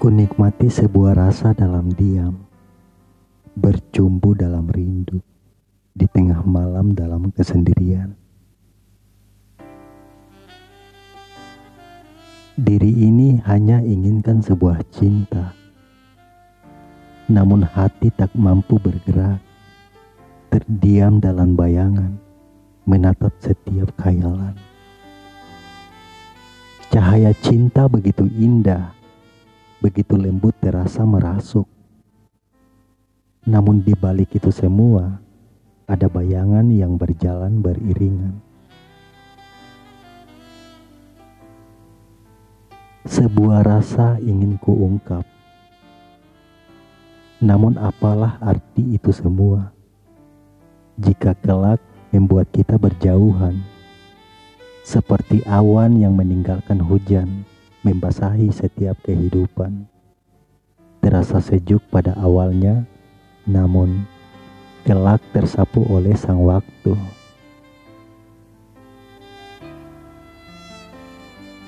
Kunikmati sebuah rasa dalam diam, bercumbu dalam rindu, di tengah malam dalam kesendirian. Diri ini hanya inginkan sebuah cinta, namun hati tak mampu bergerak, terdiam dalam bayangan, menatap setiap khayalan. Cahaya cinta begitu indah begitu lembut terasa merasuk. Namun di balik itu semua, ada bayangan yang berjalan beriringan. Sebuah rasa ingin kuungkap. Namun apalah arti itu semua? Jika kelak membuat kita berjauhan, seperti awan yang meninggalkan hujan membasahi setiap kehidupan. Terasa sejuk pada awalnya, namun kelak tersapu oleh sang waktu.